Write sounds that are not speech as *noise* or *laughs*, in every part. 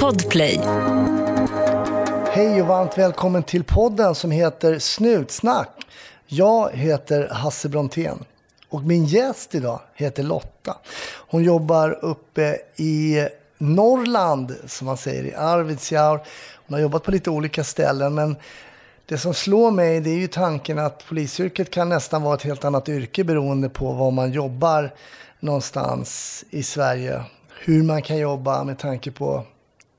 Podplay. Hej och varmt välkommen till podden som heter Snutsnack. Jag heter Hasse Brontén och min gäst idag heter Lotta. Hon jobbar uppe i Norrland, som man säger, i Arvidsjaur. Hon har jobbat på lite olika ställen, men det som slår mig det är ju tanken att polisyrket kan nästan vara ett helt annat yrke beroende på var man jobbar någonstans i Sverige. Hur man kan jobba med tanke på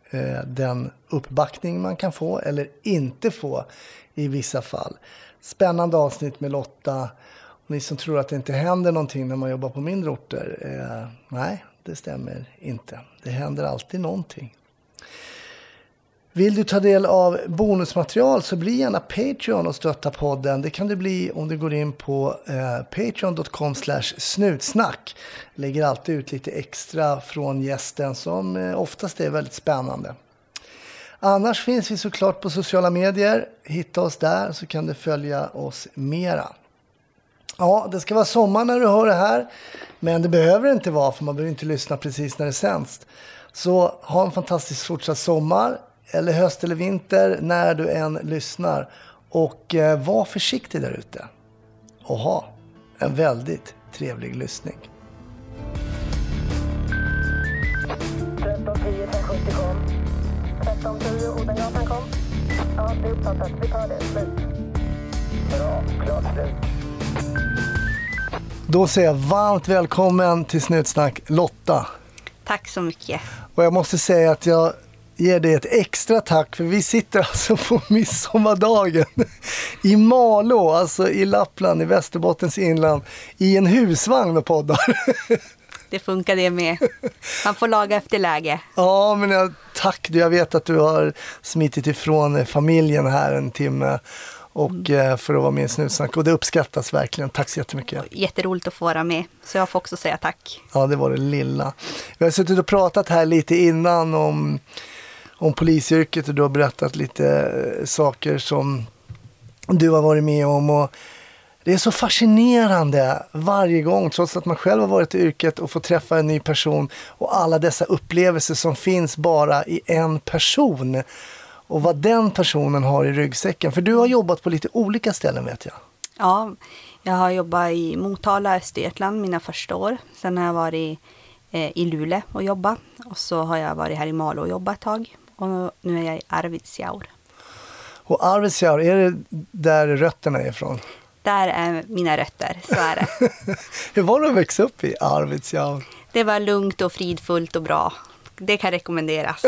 eh, den uppbackning man kan få eller inte få i vissa fall. Spännande avsnitt med Lotta. Och ni som tror att det inte händer någonting när man jobbar på mindre orter. Eh, nej, det stämmer inte. Det händer alltid någonting. Vill du ta del av bonusmaterial så bli gärna Patreon och stötta podden. Det kan du bli om du går in på eh, patreon.com snutsnack. Lägger alltid ut lite extra från gästen som eh, oftast är väldigt spännande. Annars finns vi såklart på sociala medier. Hitta oss där så kan du följa oss mera. Ja, det ska vara sommar när du hör det här. Men det behöver det inte vara för man behöver inte lyssna precis när det sänds. Så ha en fantastisk fortsatt sommar eller höst eller vinter när du än lyssnar. Och eh, var försiktig där ute. Och ha en väldigt trevlig lyssning. 1310 570 kom. 1310 Odengatan kom. Ja, det är uppfattat. Vi tar det. Slut. Bra. Klart slut. Då säger jag varmt välkommen till Snutsnack Lotta. Tack så mycket. Och jag måste säga att jag ger dig ett extra tack för vi sitter alltså *laughs* på midsommardagen i Malå, alltså i Lappland i Västerbottens inland i en husvagn och poddar. *laughs* Det funkar det med. Man får laga efter läge. Ja, men jag, tack. Jag vet att du har smitit ifrån familjen här en timme och eh, för att vara med i Snutsnack och det uppskattas verkligen. Tack så jättemycket. Jätteroligt att få vara med. Så jag får också säga tack. Ja, det var det lilla. Vi har suttit och pratat här lite innan om, om polisyrket och du har berättat lite eh, saker som du har varit med om. Och det är så fascinerande varje gång, trots att man själv har varit i yrket och får träffa en ny person och alla dessa upplevelser som finns bara i en person. Och vad den personen har i ryggsäcken. För du har jobbat på lite olika ställen vet jag. Ja, jag har jobbat i Motala, Östergötland mina första år. Sen har jag varit eh, i Luleå och jobbat. Och så har jag varit här i Malå och jobbat ett tag. Och nu är jag i Arvidsjaur. Och Arvidsjaur, är det där rötterna är ifrån? Där är mina rötter, så är det. *laughs* Hur var det att växa upp i Arvidsjaur? Det var lugnt och fridfullt och bra. Det kan rekommenderas.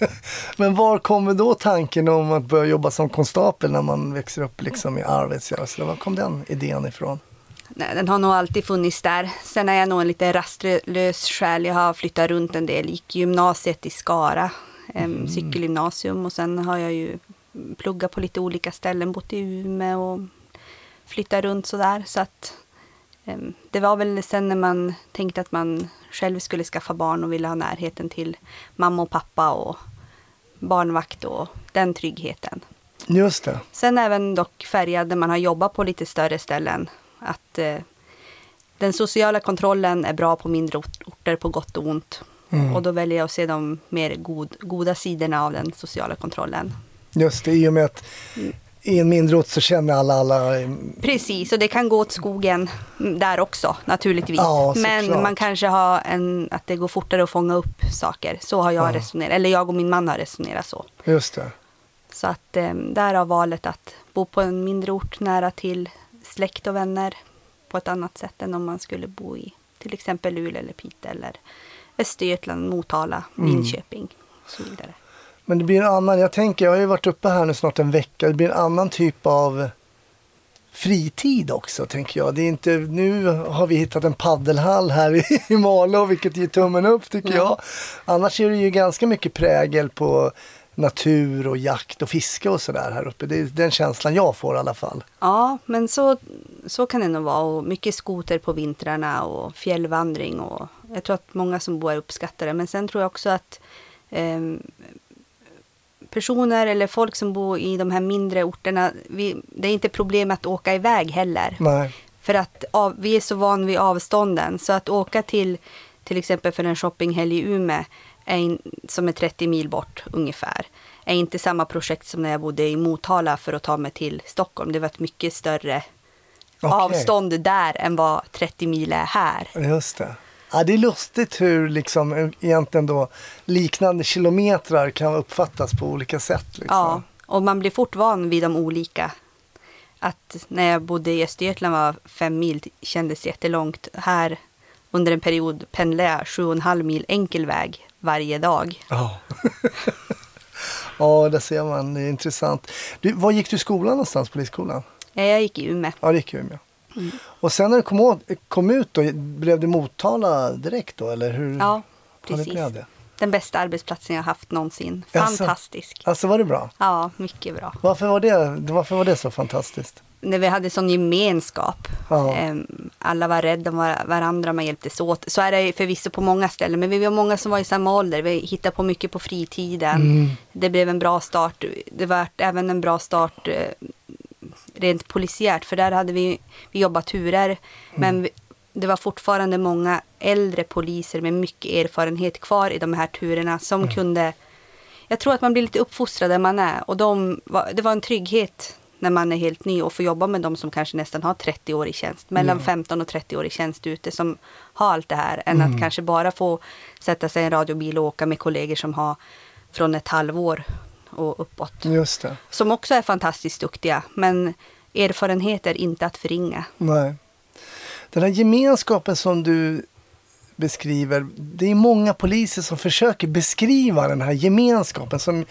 *laughs* Men var kommer då tanken om att börja jobba som konstapel när man växer upp liksom i Arvidsjaur? Så var kom den idén ifrån? Nej, den har nog alltid funnits där. Sen är jag nog en lite rastlös själ. Jag har flyttat runt en del. Gick gymnasiet i Skara, mm. cykelgymnasium. Och sen har jag ju pluggat på lite olika ställen. Bott i Umeå och flyttat runt sådär. Så att det var väl sen när man tänkte att man själv skulle skaffa barn och ville ha närheten till mamma och pappa och barnvakt och den tryggheten. Just det. Sen även dock färgad när man har jobbat på lite större ställen. Att eh, den sociala kontrollen är bra på mindre orter på gott och ont. Mm. Och då väljer jag att se de mer god, goda sidorna av den sociala kontrollen. Just det, i och med att i en mindre ort så känner alla alla. Precis, och det kan gå åt skogen där också naturligtvis. Ja, Men klart. man kanske har en, att det går fortare att fånga upp saker. Så har jag Ja. resonerat, eller jag och min man har resonerat så. Just det. Så att eh, där har valet att bo på en mindre ort nära till släkt och vänner på ett annat sätt än om man skulle bo i till exempel Luleå eller Piteå eller Östergötland, Motala, Mm. Linköping och så vidare. Men det blir en annan, jag tänker, jag har ju varit uppe här nu snart en vecka, det blir en annan typ av fritid också tänker jag. Det är inte, nu har vi hittat en paddelhall här i, *laughs* i Malå vilket ger tummen upp tycker jag. Annars är det ju ganska mycket prägel på natur och jakt och fiske och sådär här uppe. Det är den känslan jag får i alla fall. Ja, men så, så kan det nog vara. Och mycket skoter på vintrarna och fjällvandring. Och jag tror att många som bor uppskattar det. Men sen tror jag också att ehm, personer eller folk som bor i de här mindre orterna, vi, det är inte problem att åka iväg heller. Nej. För att av, vi är så van vid avstånden. Så att åka till till exempel för en shoppinghelg i Umeå är in, som är 30 mil bort ungefär, är inte samma projekt som när jag bodde i Motala för att ta mig till Stockholm. Det var ett mycket större Okej. avstånd där än vad 30 mil är här. Just det. Ja, det är lustigt hur liksom, eh, egentligen då, liknande kilometrar kan uppfattas på olika sätt. Liksom. Ja, och man blir fort van vid de olika. Att när jag bodde i Östergötland var fem mil kändes jättelångt. Här under en period pendlade jag sju och en halv mil enkel väg varje dag. Ja. *laughs* ja, där ser man. Det är intressant. Du, var gick du i skolan någonstans, polisskolan? Eh, Jag gick i Umeå. Ja, det gick i Umeå. Och sen när du kom, åt, kom ut då, blev det Motala direkt då? Eller hur? Ja, precis. Den bästa arbetsplatsen jag haft någonsin. Fantastisk. Alltså var det bra? Ja, mycket bra. Varför var det, varför var det så fantastiskt? När vi hade sån gemenskap. Ja. Ehm, Alla var rädda om var- varandra, man hjälptes åt. Så är det förvisso på många ställen, men vi var många som var i samma ålder. Vi hittade på mycket på fritiden. Mm. Det blev en bra start. Det var även en bra start eh, rent polisiärt, för där hade vi, vi jobbat turer. Mm. Men vi, det var fortfarande många äldre poliser med mycket erfarenhet kvar i de här turerna som Mm. kunde... Jag tror att man blir lite uppfostrad där man är. Och de var, det var en trygghet när man är helt ny och får jobba med de som kanske nästan har 30 år i tjänst. Mellan 15 och 30 år i tjänst ute som har allt det här. Än Mm. att kanske bara få sätta sig i en radiobil och åka med kollegor som har från ett halvår och uppåt. Just det. Som också är fantastiskt duktiga. Men erfarenhet är inte att förringa. Nej. Den här gemenskapen som du beskriver, det är många poliser som försöker beskriva den här gemenskapen som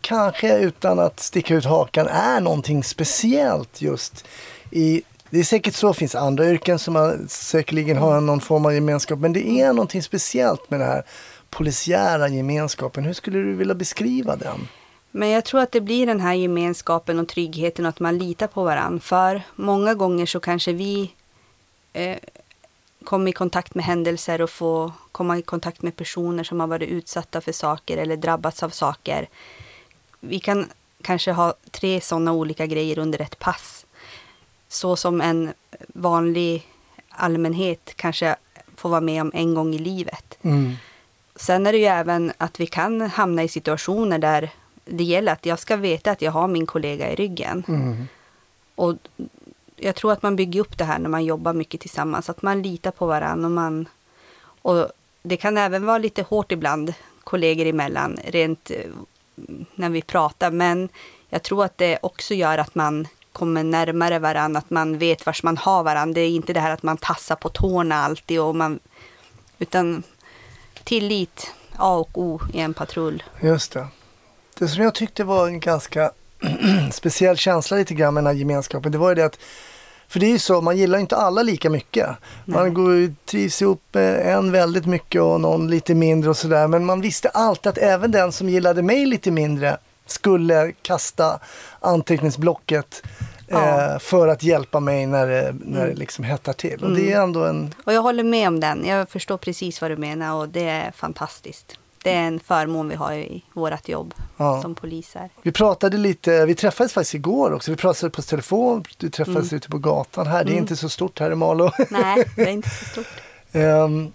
kanske utan att sticka ut hakan är någonting speciellt just i det är säkert så, det finns andra yrken som har, säkerligen har någon form av gemenskap, men det är någonting speciellt med den här polisiära gemenskapen. Hur skulle du vilja beskriva den? Men jag tror att det blir den här gemenskapen och tryggheten och att man litar på varandra. För många gånger så kanske vi eh, kommer i kontakt med händelser och får komma i kontakt med personer som har varit utsatta för saker eller drabbats av saker. Vi kan kanske ha tre sådana olika grejer under ett pass. Så som en vanlig allmänhet kanske får vara med om en gång i livet. Mm. Sen är det ju även att vi kan hamna i situationer där det gäller att jag ska veta att jag har min kollega i ryggen. Mm. Och jag tror att man bygger upp det här när man jobbar mycket tillsammans. Att man litar på varandra. Och, man, och det kan även vara lite hårt ibland kollegor emellan rent när vi pratar. Men jag tror att det också gör att man kommer närmare varandra. Att man vet vars man har varandra. Det är inte det här att man tassar på tårna alltid. Och man, utan tillit, A och O i en patrull. Just det. Det som jag tyckte var en ganska *clears throat* speciell känsla lite grann med den här gemenskapen, det var ju det att för det är ju så, man gillar inte alla lika mycket. Man Nej. går, trivs ihop med en väldigt mycket och någon lite mindre och sådär. Men man visste alltid att även den som gillade mig lite mindre skulle kasta anteckningsblocket Ja. eh, för att hjälpa mig när det, när det Mm. liksom hettar till. Och det är ändå en... Och jag håller med om den. Jag förstår precis vad du menar och det är fantastiskt. Det är en förmån vi har i vårt jobb Ja. som poliser. Vi pratade lite, vi träffades faktiskt igår också. Vi pratade på telefon, du träffades ute på gatan här. Det är inte så stort här i Malå. *laughs* Nej, det är inte så stort. Ehm,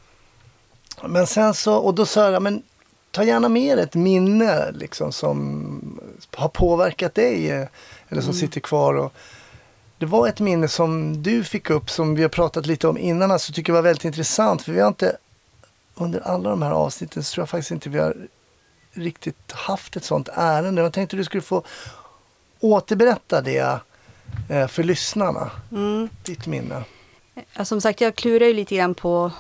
men sen så, och då sa jag, men ta gärna med ett minne liksom som har påverkat dig eh, eller som sitter kvar. Och det var ett minne som du fick upp som vi har pratat lite om innan, alltså tycker jag var väldigt intressant. För vi har inte, under alla de här avsnitten så tror jag faktiskt inte vi har riktigt haft ett sånt ärende. Jag tänkte du skulle få återberätta det eh, för lyssnarna, Mm. ditt minne. Ja, som sagt, jag klurar ju lite grann på...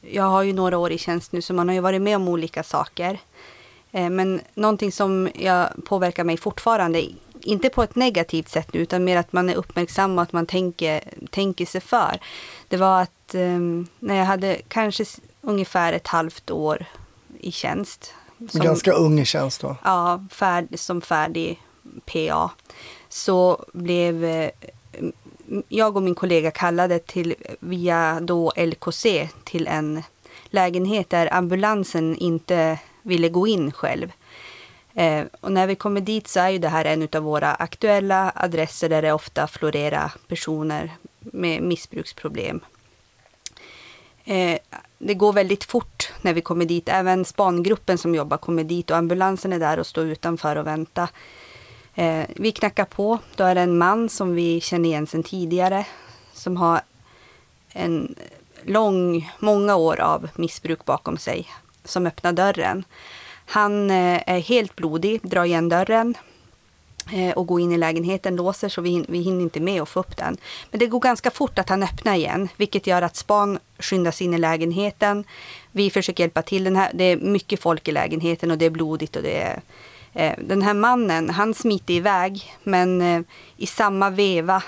Jag har ju några år i tjänst nu, så man har ju varit med om olika saker. Eh, Men någonting som jag påverkar mig fortfarande, inte på ett negativt sätt nu, utan mer att man är uppmärksam och att man tänker, tänker sig för. Det var att eh, när jag hade kanske ungefär ett halvt år i tjänst. som- Ganska ung i tjänst då. ja, färd, som färdig PA så blev eh, jag och min kollega kallade till via då LKC till en lägenhet där ambulansen inte ville gå in själv. Eh, och när vi kommer dit så är ju det här en av våra aktuella adresser där det ofta florerar personer med missbruksproblem. Eh, det går väldigt fort när vi kommer dit. Även spangruppen som jobbar kommer dit och ambulansen är där och står utanför och väntar. Eh, vi knackar på. Då är det en man som vi känner igen sedan tidigare. Som har en lång, många år av missbruk bakom sig. Som öppnar dörren. Han eh, är helt blodig, drar igen dörren Eh, och gå in i lägenheten, låser så vi, hin- vi hinner inte med att få upp den. Men det går ganska fort att han öppnar igen, vilket gör att span skyndas in i lägenheten. Vi försöker hjälpa till. Den här, det är mycket folk i lägenheten och det är blodigt och det är eh, den här mannen, han smiter iväg, men eh, i samma veva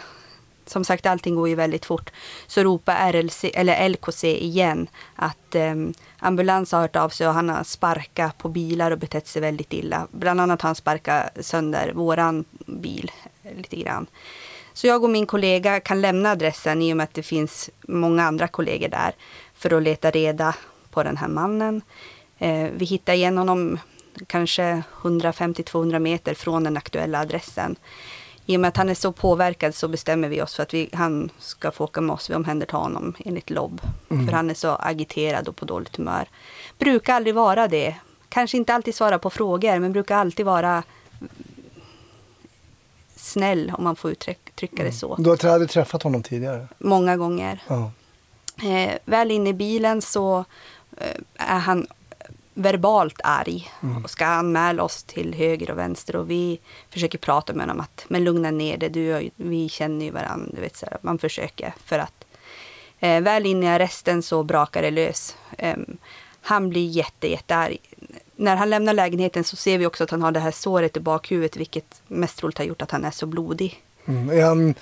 som sagt, allting går ju väldigt fort. Så ropar RLC, eller LKC igen att eh, ambulans har hört av sig och han har sparkat på bilar och betett sig väldigt illa. Bland annat har han sparkat sönder våran bil lite grann. Så jag och min kollega kan lämna adressen i och med att det finns många andra kollegor där för att leta reda på den här mannen. Eh, vi hittar igen honom kanske 150-200 meter från den aktuella adressen. I och med att han är så påverkad så bestämmer vi oss för att vi, han ska få åka med oss. Vi omhändertar honom enligt LOB. För han är så agiterad och på dåligt humör. Brukar aldrig vara det. Kanske inte alltid svara på frågor, men brukar alltid vara snäll om man får uttrycka det så. Du har träffat honom tidigare? Många gånger. Ja. Eh, väl inne i bilen så eh, är han verbalt arg och ska anmäla oss till höger och vänster och vi försöker prata med honom att men lugna ner dig, du och, vi känner ju varandra. Du vet, så här, man försöker för att eh, väl inne i arresten så brakar det lös. Eh, han blir jätte, jättearg. När han lämnar lägenheten så ser vi också att han har det här såret i bakhuvudet vilket mest troligt har gjort att han är så blodig. Mm. Han,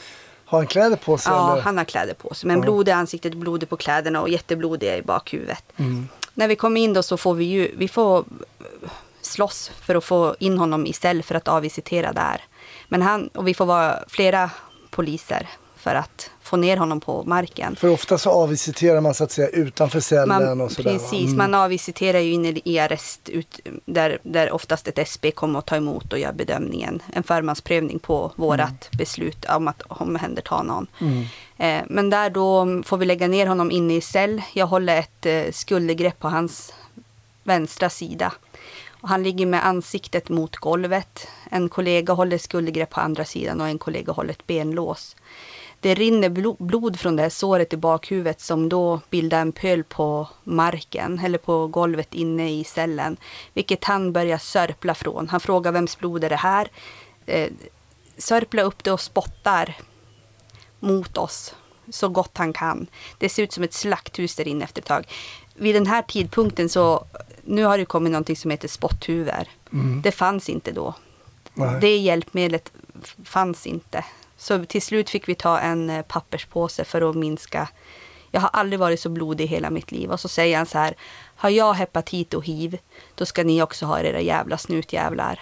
har han kläder på sig? Ja, eller? han har kläder på sig. Men Ja. blod i ansiktet, blod på kläderna och jätteblodiga i bakhuvudet. Mm. När vi kommer in då så får vi ju, vi får slåss för att få in honom i cell för att avvisitera där. Men han, och vi får vara flera poliser för att få ner honom på marken. För ofta så avvisiterar man så att säga utanför cellen Man, och sådär. precis, Mm. man avvisiterar ju inne i arrest ut, där, där oftast ett SB kommer att ta emot och göra bedömningen. En förmansprövning på vårat beslut om att omhänderta någon. Mm. Eh, men där då får vi lägga ner honom inne i cell. Jag håller ett eh, skuldergrepp på hans vänstra sida. Och han ligger med ansiktet mot golvet. En kollega håller skuldergrepp på andra sidan och en kollega håller ett benlås. Det rinner blod från det här såret i bakhuvudet som då bildar en pöl på marken eller på golvet inne i cellen. Vilket han börjar sörpla från. Han frågar vems blod är det här? Eh, sörplar upp det och spottar mot oss så gott han kan. Det ser ut som ett slakthus där inne efter ett tag. Vid den här tidpunkten så, nu har det kommit någonting som heter spotthuvor. Det fanns inte då. Nej. Det hjälpmedlet fanns inte. Så till slut fick vi ta en eh, papperspåse för att minska. Jag har aldrig varit så blodig i hela mitt liv. Och så säger han så här. Har jag hepatit och hiv, då ska ni också ha era jävla snutjävlar.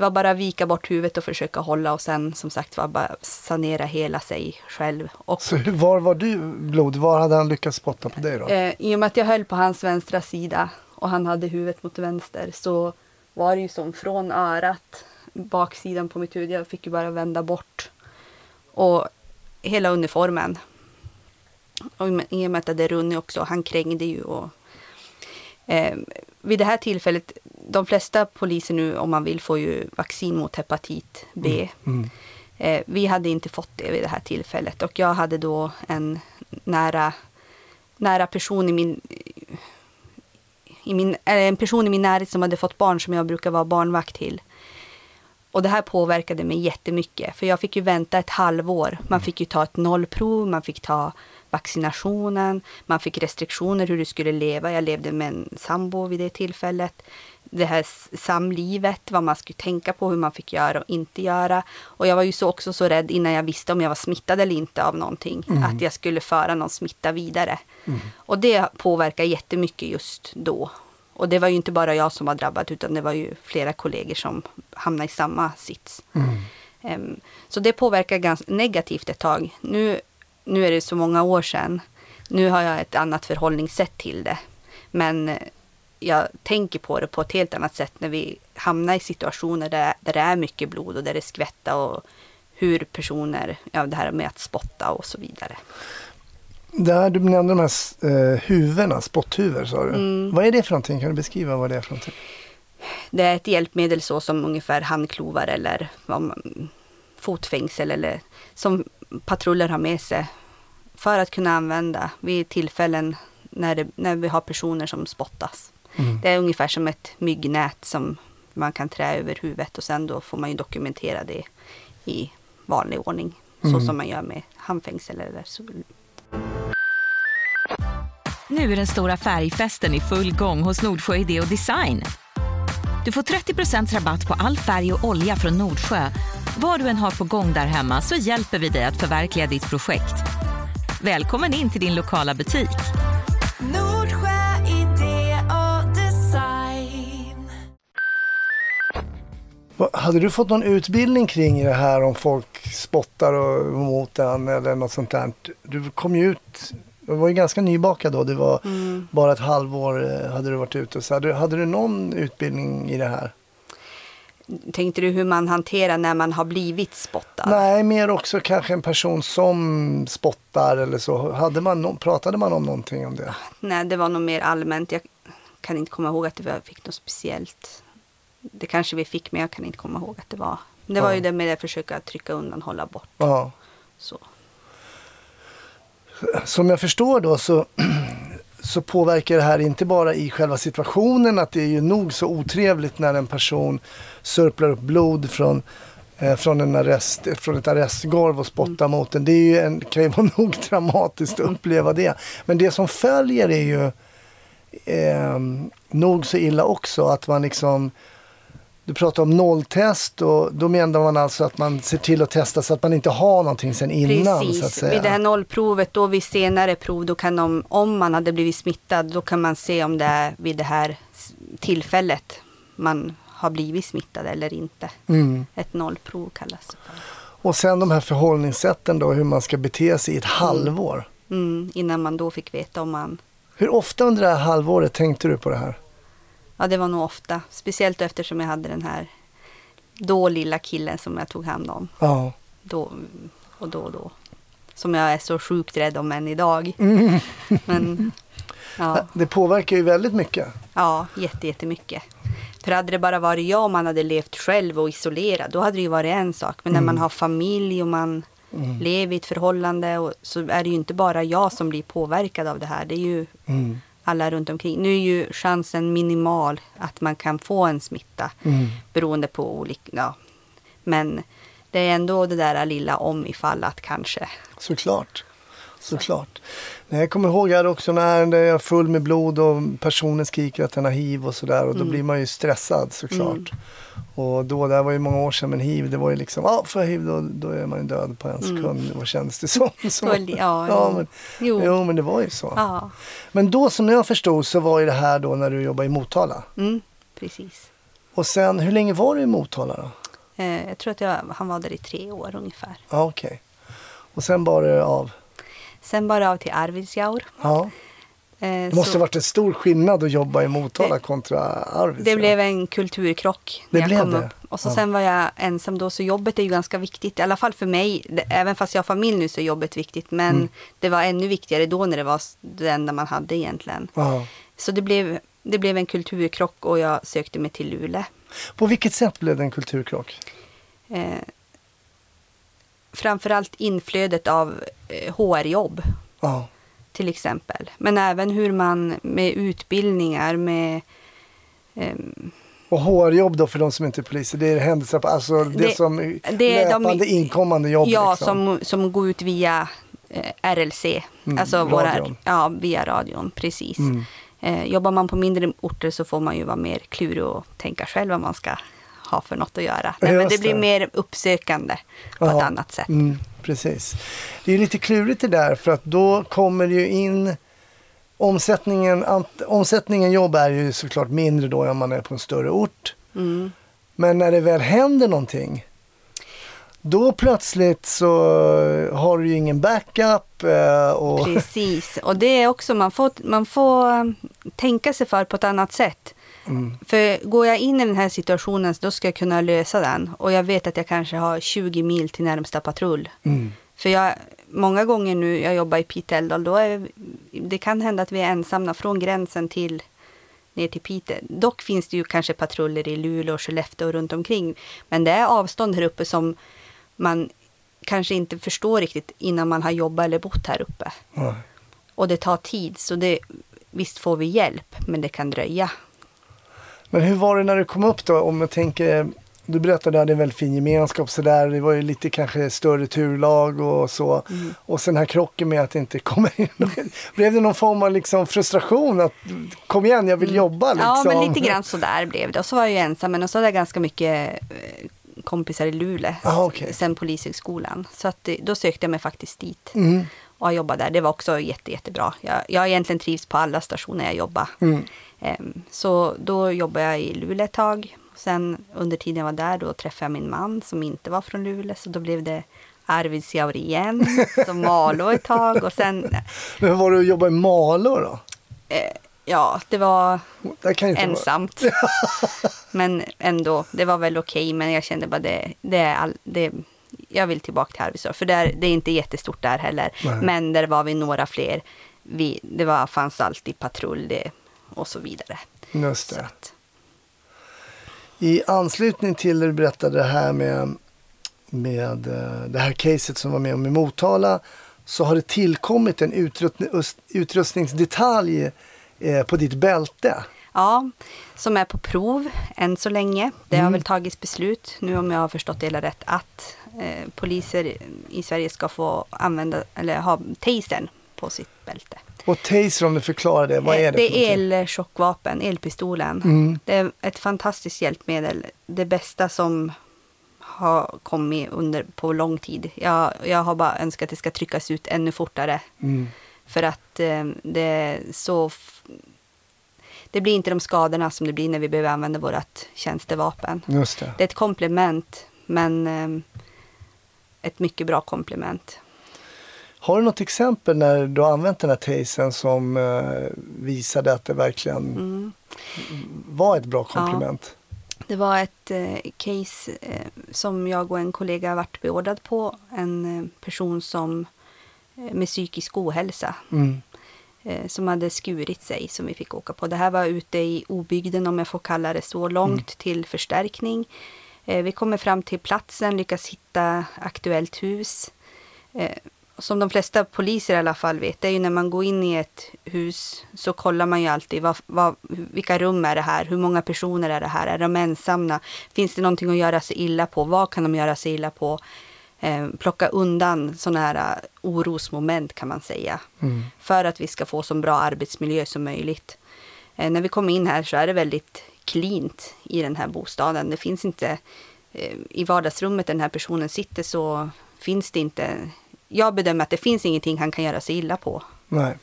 Det var bara att vika bort huvudet och försöka hålla och sen som sagt var bara sanera hela sig själv. Och Så hur- var var du blod? Var hade han lyckats spotta på dig då? Eh, I och med att jag höll på hans vänstra sida och han hade huvudet mot vänster så var det ju som från örat, baksidan på mitt huvud. Jag fick ju bara vända bort. Och hela uniformen. Och i och med- i och med att det hade runnit också, han krängde ju. Och, eh, vid det här tillfället, de flesta poliser nu om man vill får ju vaccin mot hepatit B. Mm. Eh, vi hade inte fått det vid det här tillfället och jag hade då en nära, nära person i min, i min, eller en person i min närhet som hade fått barn som jag brukar vara barnvakt till. Och det här påverkade mig jättemycket för jag fick ju vänta ett halvår. Man fick ju ta ett nollprov, man fick ta vaccinationen, man fick restriktioner hur du skulle leva. Jag levde med en sambo vid det tillfället. Det här samlivet, vad man skulle tänka på, hur man fick göra och inte göra. Och jag var ju så också så rädd innan jag visste om jag var smittad eller inte av någonting. Att jag skulle föra någon smitta vidare. Och det påverkar jättemycket just då. Och det var ju inte bara jag som var drabbad utan det var ju flera kollegor som hamnade i samma sits. Em, så det påverkar ganska negativt ett tag. Nu, nu är det så många år sedan. Nu har jag ett annat förhållningssätt till det. Men jag tänker på det på ett helt annat sätt när vi hamnar i situationer där, där det är mycket blod och där det skvättar och hur personer, ja det här med att spotta och så vidare. Där du nämnde de här eh, huvudena, spotthuvor sa du. Mm. Vad är det för någonting? Kan du beskriva vad det är för någonting? Det är ett hjälpmedel så som ungefär handklovar eller man, fotfängsel eller som patruller har med sig för att kunna använda vid tillfällen när, det, när vi har personer som spottas. Mm. Det är ungefär som ett myggnät som man kan trä över huvudet och sen då får man ju dokumentera det i vanlig ordning. Mm. Så som man gör med handfängsel eller så. Nu är den stora färgfesten i full gång hos Nordsjö Idé och Design. Du får 30% rabatt på all färg och olja från Nordsjö. Vad du än har på gång där hemma så hjälper vi dig att förverkliga ditt projekt. Välkommen in till din lokala butik. Hade du fått någon utbildning kring det här om folk spottar och mot den eller något sånt där? Du kom ju ut, du var ju ganska nybakad då, det var Mm. bara ett halvår eh, hade du varit ute. Så hade, hade du någon utbildning i det här? Tänkte du hur man hanterar när man har blivit spottad? Nej, mer också kanske en person som spottar eller så. Hade man pratade man om någonting om det? Nej, det var nog mer allmänt. Jag kan inte komma ihåg att vi fick något speciellt. Det kanske vi fick, men jag kan inte komma ihåg att det var. Det var Ja. ju det med att försöka trycka undan, hålla bort. Ja. Så. Som jag förstår då så, så påverkar det här inte bara i själva situationen att det är ju nog så otrevligt när en person sörplar upp blod från, eh, från, en arrest, från ett arrestgolv och spottar mot den. Det är ju en, kan ju vara *laughs* nog dramatiskt att uppleva det. Men det som följer är ju eh, nog så illa också att man liksom du pratar om nolltest och då menar man alltså att man ser till att testa så att man inte har någonting sen innan. Så att Precis. säga. Vid det här nollprovet, då vid senare prov, då kan de, om man hade blivit smittad, då kan man se om det är vid det här tillfället man har blivit smittad eller inte. Mm. Ett nollprov kallas det för. Och sen de här förhållningssätten då, hur man ska bete sig i ett halvår. Mm, innan man då fick veta om man Hur ofta under det här halvåret tänkte du på det här? Ja, det var nog ofta. Speciellt eftersom jag hade den här då lilla killen som jag tog hand om. Ja. Då och då och då. Som jag är så sjukt rädd om än idag. *laughs* Men ja, Det påverkar ju väldigt mycket. ja jätte, jättemycket. För hade det bara varit jag och man hade levt själv och isolerad, då hade det ju varit en sak. Men när man har familj och man lever i ett förhållande och, så är det ju inte bara jag som blir påverkad av det här. Det är ju Mm. Alla runt omkring. Nu är ju chansen minimal att man kan få en smitta Mm. beroende på olika... Ja. Men det är ändå det där lilla om ifall att kanske. Såklart. Såklart. Nej, jag kommer ihåg jag hade också när det är full med blod och personen skriker att den har hiv och sådär och då Mm. blir man ju stressad såklart. Och då, det här var ju många år sedan men hiv det var ju liksom, ja får jag hiv då, då är man ju död på en sekund. Vad kändes det som? *laughs* Så, Mm. Ja, ja, men, Jo. jo men det var ju så. Ja, Men då som jag förstod så var ju det här då när du jobbade i Motala. mm, precis. Och sen, hur länge var du i Motala då? Eh, jag tror att jag, han var där i tre år ungefär. Ja, okej. Och sen bar det av. Sen bara av till Arvidsjaur. Ja. Eh, Det måste så ha varit en stor skillnad att jobba i Motala Det- kontra Arvidsjaur. det blev en kulturkrock Det när jag blev kom det? upp. Och så Ja. sen var jag ensam då, så jobbet är ju ganska viktigt. I alla fall för mig. Även fast jag har familj nu så är jobbet viktigt. Men Mm. det var ännu viktigare då när det var det enda man hade egentligen. Ja. Så det blev, det blev en kulturkrock och jag sökte mig till Luleå. På vilket sätt blev det en kulturkrock? Eh, framförallt inflödet av eh, HR-jobb Ja. till exempel. Men även hur man med utbildningar, med ehm, Och HR-jobb då för de som inte är poliser, det är händelser alltså det, Det- som det är de- löpande inkommande jobb. ja, liksom. som, som går ut via eh, RLC, Mm, alltså våra, radion. ja, via radion, precis. Mm. Eh, jobbar man på mindre orter så får man ju vara mer klurig och tänka själv vad man ska ha för något att göra. Nej, men det blir mer uppsökande på Ja. ett annat sätt. Mm, precis. Det är lite klurigt det där för att då kommer det ju in omsättningen, omsättningen jobb är ju såklart mindre då om man är på en större ort. Mm. Men när det väl händer någonting då plötsligt så har du ju ingen backup eh, och Precis, och det är också, man får, man får tänka sig för på ett annat sätt. Mm. För går jag in i den här situationen då ska jag kunna lösa den. Och jag vet att jag kanske har 20 mil till närmsta patrull. Mm. För jag, många gånger nu jag jobbar i Piteå Älvdal, då är det kan hända att vi är ensamma från gränsen till ner till Piteå. Dock finns det ju kanske patruller i Luleå och Skellefteå och runt omkring. Men det är avstånd här uppe som man kanske inte förstår riktigt innan man har jobbat eller bott här uppe. Nej. Och det tar tid, så det, visst får vi hjälp, men det kan dröja. Men hur var det när du kom upp då? Om jag tänker, du berättade att du hade en väldigt fin gemenskap så där. Det var ju lite kanske större turlag och så. Mm. Och sen här krocken med att det inte kommer in. Blev det någon form av liksom frustration? Att kom igen, jag vill jobba liksom. Ja, men lite grann sådär blev det. Och så var jag ju ensam, men så hade jag ganska mycket eh, kompisar i Luleå. Ah, okej. Sen Polishögskolan. Så att, eh, då sökte jag mig faktiskt dit. Mm. Och jag jobbade där. Det var också jätte, jättebra. Jag, jag har egentligen trivs på alla stationer jag jobbar. Mm. Ehm, Så då jobbade jag i Luleå ett tag. Sen under tiden jag var där då träffade jag min man som inte var från Luleå. Så då blev det Arvidsjaur igen. *laughs* Så Malå ett tag. Och sen, Men hur var det att jobba i Malå då? eh, ja, det var Det inte vara- ensamt. *laughs* men ändå, det var väl okej. men jag kände bara det, det är all, det, jag vill tillbaka till Arvidsjaur. För där, det är inte jättestort där heller. Nej. Men där var vi några fler. Vi, det var, fanns alltid patrull det, och så vidare. Just det. I anslutning till det du berättade det här med, med eh, det här caset som var med om i Motala så har det tillkommit en utrustning, utrustningsdetalj eh, på ditt bälte. ja, som är på prov än så länge. Det Mm. har väl tagits beslut, nu om jag har förstått det hela rätt, att eh, poliser i Sverige ska få använda, eller ha tasern på sitt bälte. Och taser om du förklarar det, vad är det Eh, det är elchockvapen, elpistolen. Mm. Det är ett fantastiskt hjälpmedel. Det bästa som har kommit under på lång tid. Jag, jag har bara önskat att det ska tryckas ut ännu fortare. Mm. För att eh, det är så... Det blir inte de skadorna som det blir när vi behöver använda vårt tjänstevapen. Just det. Det är ett komplement, men eh, ett mycket bra komplement. Har du något exempel när du har använt den här tasern som eh, visade att det verkligen Mm. var ett bra komplement? Det var ett eh, case eh, som jag och en kollega varit beordrad på. En person som med psykisk ohälsa Mm. som hade skurit sig som vi fick åka på. Det här var ute i obygden om jag får kalla det så, långt till förstärkning. Eh, vi kommer fram till platsen, lyckas hitta aktuellt hus. Eh, som de flesta poliser i alla fall vet, det är ju när man går in i ett hus så kollar man ju alltid vad, vad, vilka rum är det här, hur många personer är det här, är de ensamma, finns det någonting att göra sig illa på, vad kan de göra sig illa på? Eh, plocka undan sådana här orosmoment kan man säga. Mm. För att vi ska få så bra arbetsmiljö som möjligt. När vi kommer in här så är det väldigt cleant i den här bostaden. Det finns inte eh, i vardagsrummet där den här personen sitter så finns det inte. Jag bedömer att det finns ingenting han kan göra sig illa på. Nej.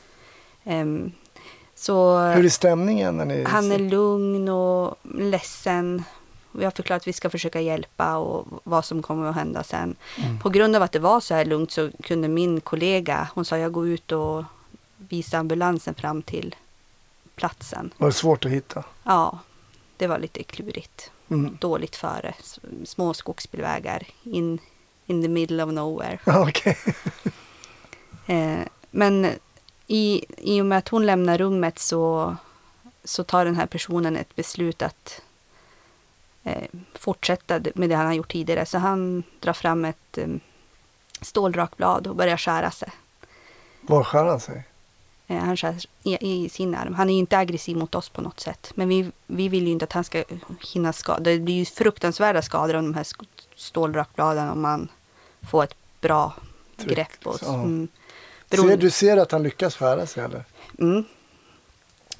Ehm, så Hur är stämningen när ni... han är lugn och ledsen. Vi har förklarat att vi ska försöka hjälpa och vad som kommer att hända sen. På grund av att det var så här lugnt så kunde min kollega, hon sa jag går ut och visar ambulansen fram till platsen. Var det svårt att hitta? Ja, det var lite klurigt. Mm. Dåligt före. Små skogsbilvägar in, in the middle of nowhere. Okej. *laughs* Eh, men i, i och med att hon lämnar rummet så, så tar den här personen ett beslut att eh, fortsätta med det han har gjort tidigare. Så han drar fram ett eh, stålrakblad och börjar skära sig. Var skär han sig? Eh, han skär i, sin arm. Han är ju inte aggressiv mot oss på något sätt. Men vi, vi vill ju inte att han ska hinna skada. Det blir ju fruktansvärda skador av de här stålrakbladen om man får ett bra Tryck, grepp. Och, ja. mm, Ser, beroende- du ser att han lyckas skära sig eller? Mm.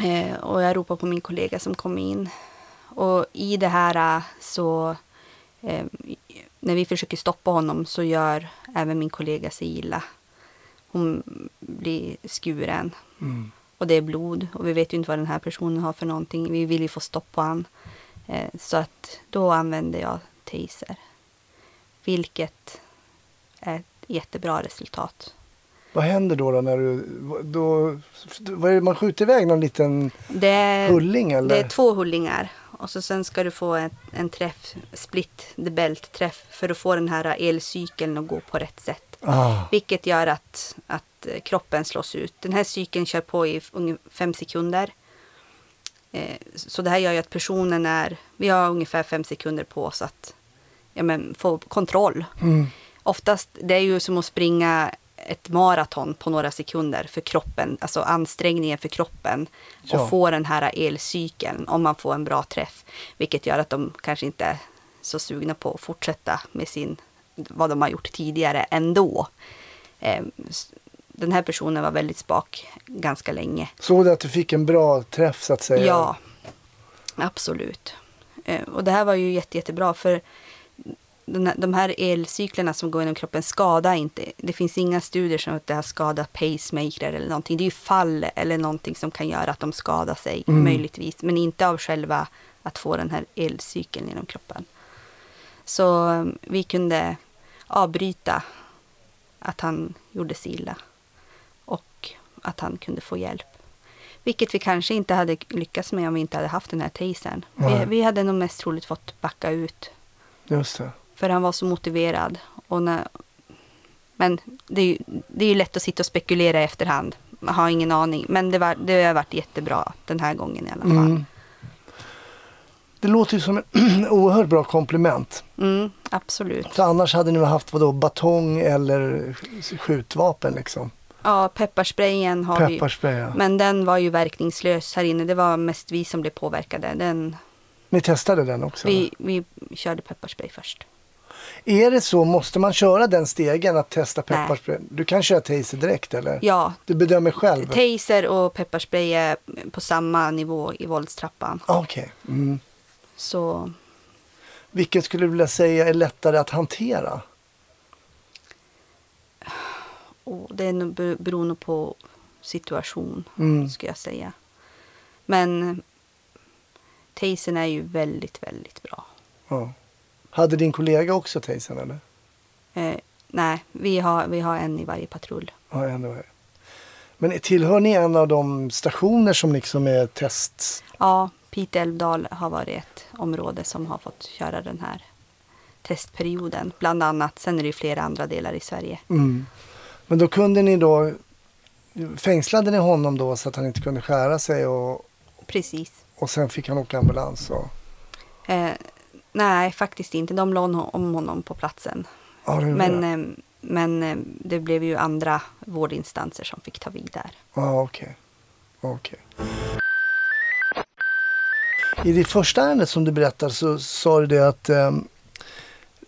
Eh, och jag ropar på min kollega som kom in. Och i det här eh, så, eh, när vi försöker stoppa honom så gör även min kollega sig illa. Hon blir skuren Mm. och det är blod och vi vet ju inte vad den här personen har för någonting. Vi vill ju få stopp på han. Eh, så att då använder jag taser. Vilket är ett jättebra resultat. Vad händer då, då när du... Då, vad är det, man skjuter iväg någon liten Det hulling eller? Det är två hullingar. Och så sen ska du få en, en träff, split the belt träff för att få den här elcykeln att gå på rätt sätt. Ah. Vilket gör att, att kroppen slås ut. Den här cykeln kör på i ungefär fem sekunder. Eh, Så det här gör ju att personen är, vi har ungefär fem sekunder på oss att ja, men, få kontroll. Mm. Oftast, det är ju som att springa ett maraton på några sekunder för kroppen, alltså ansträngningen för kroppen. Ja. Och få den här elcykeln om man får en bra träff. Vilket gör att de kanske inte är så sugna på att fortsätta med sin, vad de har gjort tidigare ändå. Eh, s- Den här personen var väldigt spak ganska länge. Såg du att du fick en bra träff så att säga? Ja, absolut. Eh, Och det här var ju jätte, jättebra för de här elcyklerna som går genom kroppen skadar inte. Det finns inga studier som att det har skadat pacemaker eller någonting. Det är ju fall eller någonting som kan göra att de skadar sig Mm. möjligtvis. Men inte av själva att få den här elcykeln genom kroppen. Så eh, vi kunde avbryta att han gjorde sig illa. Och att han kunde få hjälp. Vilket vi kanske inte hade lyckats med om vi inte hade haft den här tasern. Vi, vi hade nog mest troligt fått backa ut. Just det. För han var så motiverad. Och när, men det är, ju, det är ju lätt att sitta och spekulera i efterhand. Man har ingen aning. Men det, var, det har varit jättebra den här gången i alla fall. Mm. Det låter ju som en *clears throat* oerhört bra komplement. Mm, absolut. För annars hade ni haft vadå, batong eller skjutvapen liksom? Ja, pepparsprayen har vi. Pepparspray, ja. Men den var ju verkningslös här inne. Det var mest vi som blev påverkade. Den, Ni testade den också? vi, vi körde pepparspray först. Är det så, måste man köra den stegen att testa Nej. pepparspray? Du kan köra taser direkt eller? Ja, Du bedömer själv? taser och pepparspray är på samma nivå i våldstrappan. Okej. Mm. Så Vilket skulle du vilja säga är lättare att hantera? och det är nog be- beror nog på situation, Mm. skulle jag säga. Men tasern är ju väldigt, väldigt bra. Ja. Hade din kollega också tasern eller? Eh, nej, vi har, vi har en i varje patrull. Ja, ändå. är- Men tillhör ni en av de stationer som liksom är test? Ja, Pite älvdal har varit ett område som har fått köra den här testperioden. Bland annat. Sen är det ju flera andra delar i Sverige. Mm. Men då kunde ni då, fängslade ni honom då så att han inte kunde skära sig och, Precis. och sen fick han åka ambulans? Och, Eh, nej, faktiskt inte. De la hon- om honom på platsen. gjorde Men, eh, men det blev ju andra vårdinstanser som fick ta vid där. Ja, okej. Okej. I det första ärendet som du berättade så sa du det att ehm,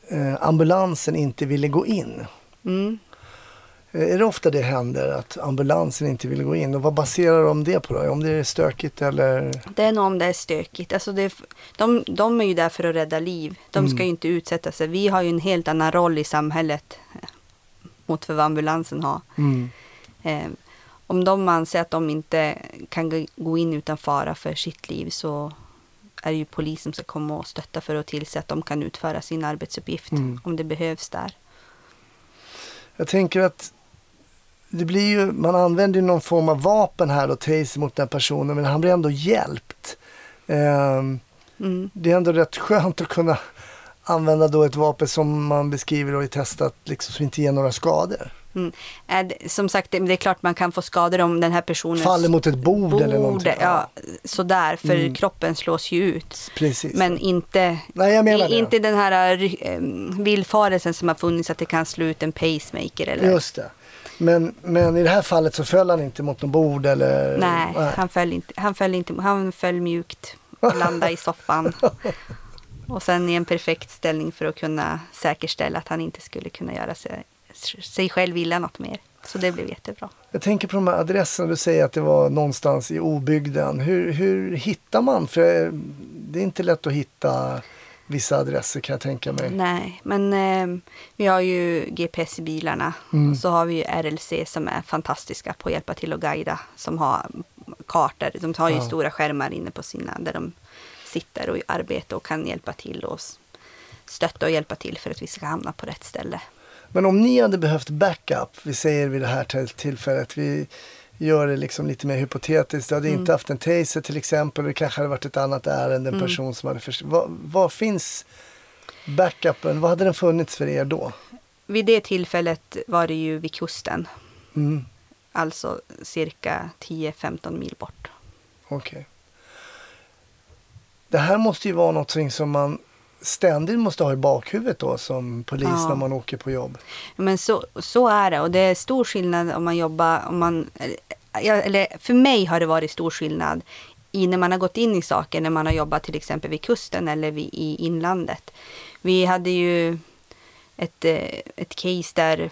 eh, ambulansen inte ville gå in. Mm. Eh, Är det ofta det händer att ambulansen inte vill gå in? Och vad baserar de det på då? Om det är stökigt eller? Det är nog om det är stökigt. Alltså det, de, de är ju där för att rädda liv. De ska ju inte utsätta sig. Vi har ju en helt annan roll i samhället eh, mot vad ambulansen har. Mm. Eh, om de anser att de inte kan gå in utan fara för sitt liv så är det ju polis som ska komma och stötta för att tillse att de kan utföra sin arbetsuppgift Mm. om det behövs där. Jag tänker att det blir ju, man använder ju någon form av vapen här då, taser mot den personen, men han blir ändå hjälpt. Ehm, Mm. det är ändå rätt skönt att kunna använda då ett vapen som man beskriver och är testat liksom, som inte ger några skador. Mm. Som sagt, det, är klart man kan få skador om den här personen Faller mot ett bord, eller någonting. Ja, sådär, för Mm. kroppen slås ju ut. Precis. Men inte, Nej, inte den här äh, villfarelsen som har funnits att det kan slå ut en pacemaker. Eller, Just det. Men, men i det här fallet så föll han inte mot någon bord eller? nej, Han, föll inte, han, föll inte, han föll mjukt och landade i soffan. *laughs* Och sen i en perfekt ställning för att kunna säkerställa att han inte skulle kunna göra sig, sig själv illa något mer. Så det blev jättebra. Jag tänker på de här adresserna du säger att det var någonstans i obygden. Hur, hur hittar man? För det är inte lätt att hitta vissa adresser kan jag tänka mig. Nej, men eh, vi har ju GPS i bilarna. Mm. Och så har vi ju RLC som är fantastiska på att hjälpa till och guida. Som har kartor. De har ju Ja. stora skärmar inne på sina där de sitter och arbetar och kan hjälpa till och stötta och hjälpa till för att vi ska hamna på rätt ställe. Men om ni hade behövt backup, vi säger vid det här till- tillfället, vi gör det liksom lite mer hypotetiskt. Du hade Mm. inte haft en taser till exempel, det kanske hade varit ett annat ärende, en Mm. person som hade förstått. Vad, vad finns backupen, vad hade den funnits för er då? vid det tillfället var det ju vid kusten. Mm. Alltså cirka 10-15 mil bort. Okej. Det här måste ju vara något som man ständigt måste ha i bakhuvudet då som polis Ja. när man åker på jobb. Men så, så är det och det är stor skillnad om man jobbar, om man, eller, för mig har det varit stor skillnad i när man har gått in i saker, när man har jobbat till exempel vid kusten eller vid, i inlandet. Vi hade ju ett, eh, ett case där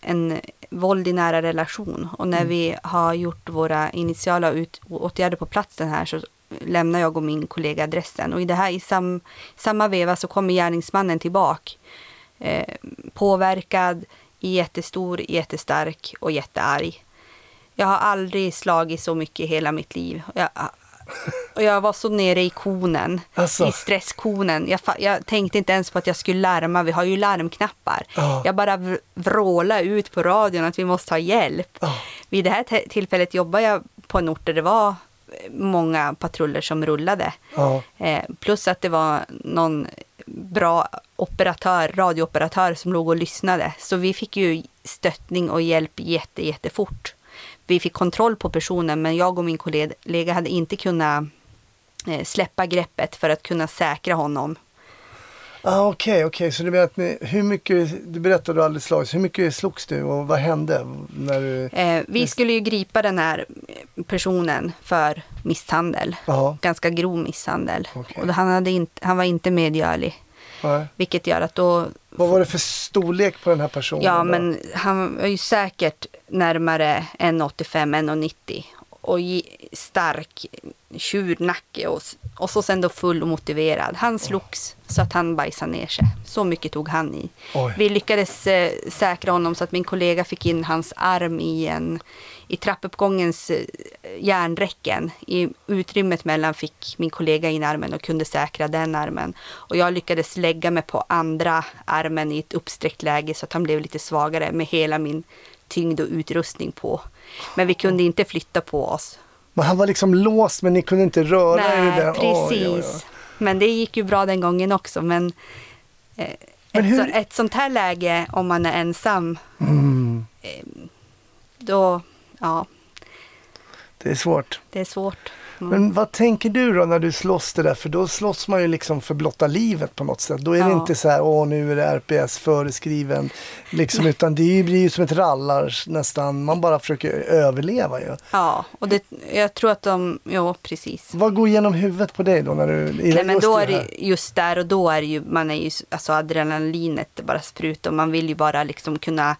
en våld i nära relation och när vi har gjort våra initiala ut, åtgärder på platsen här så lämnar jag och min kollega adressen och i det här i sam, samma veva så kommer gärningsmannen tillbaka eh, påverkad, jättestor, jättestark och jättearg. Jag har aldrig slagit så mycket i hela mitt liv. Jag, och jag var så nere i konen, Alltså. i stresskonen. Jag, jag tänkte inte ens på att jag skulle larma, vi har ju larmknappar. Ja. Jag bara vr- vrålade ut på radion att vi måste ha hjälp. Ja. Vid det här tillfället jobbade jag på en ort där det var många patruller som rullade. Ja. Eh, plus att det var någon bra operatör, radiooperatör som låg och lyssnade. Så vi fick ju stöttning och hjälp jätte, jättefort. Vi fick kontroll på personen men jag och min kollega hade inte kunnat eh, släppa greppet för att kunna säkra honom. Ah, Okej, okej. Så du menar att ni, hur mycket, du berättade du aldrig slagits, hur mycket slogs du och vad hände? När du, Eh, vi skulle ju gripa den här personen för misshandel. ja, Ganska grov misshandel. Okej. Och han, hade inte, han var inte medgörlig. nej. Vilket gör att då Vad var det för storlek på den här personen? Ja, då? men han var ju säkert närmare 1,85-1,90 och stark tjurnacke och, och så sen då full och motiverad. Han slogs så att han bajsade ner sig. Så mycket tog han i. Oj. Vi lyckades eh, säkra honom så att min kollega fick in hans arm i en i trappuppgångens eh, järnräcken. I utrymmet mellan fick min kollega in armen och kunde säkra den armen. Och jag lyckades lägga mig på andra armen i ett uppsträckt läge så att han blev lite svagare med hela min tyngd och utrustning på. Men vi kunde inte flytta på oss. Men han var liksom låst men ni kunde inte röra er Nej, den? precis. Oj, oj, oj. Men det gick ju bra den gången också. Men, eh, Men ett, så, ett sånt här läge, om man är ensam, Mm, eh, då, ja, det är svårt. det är svårt. Mm. Men vad tänker du då när du slåss det där? För då slåss man ju liksom för blotta livet på något sätt. Då är det Ja. inte så här, åh nu är det RPS föreskriven. Liksom, utan det blir ju som ett rallar nästan. Man bara försöker överleva ju. Ja, och det, jag tror att de, ja precis. Vad går igenom huvudet på dig då? När du, i Nej, men just då det är det just där och då är det ju, man är ju, alltså adrenalinet bara sprutar och man vill ju bara liksom kunna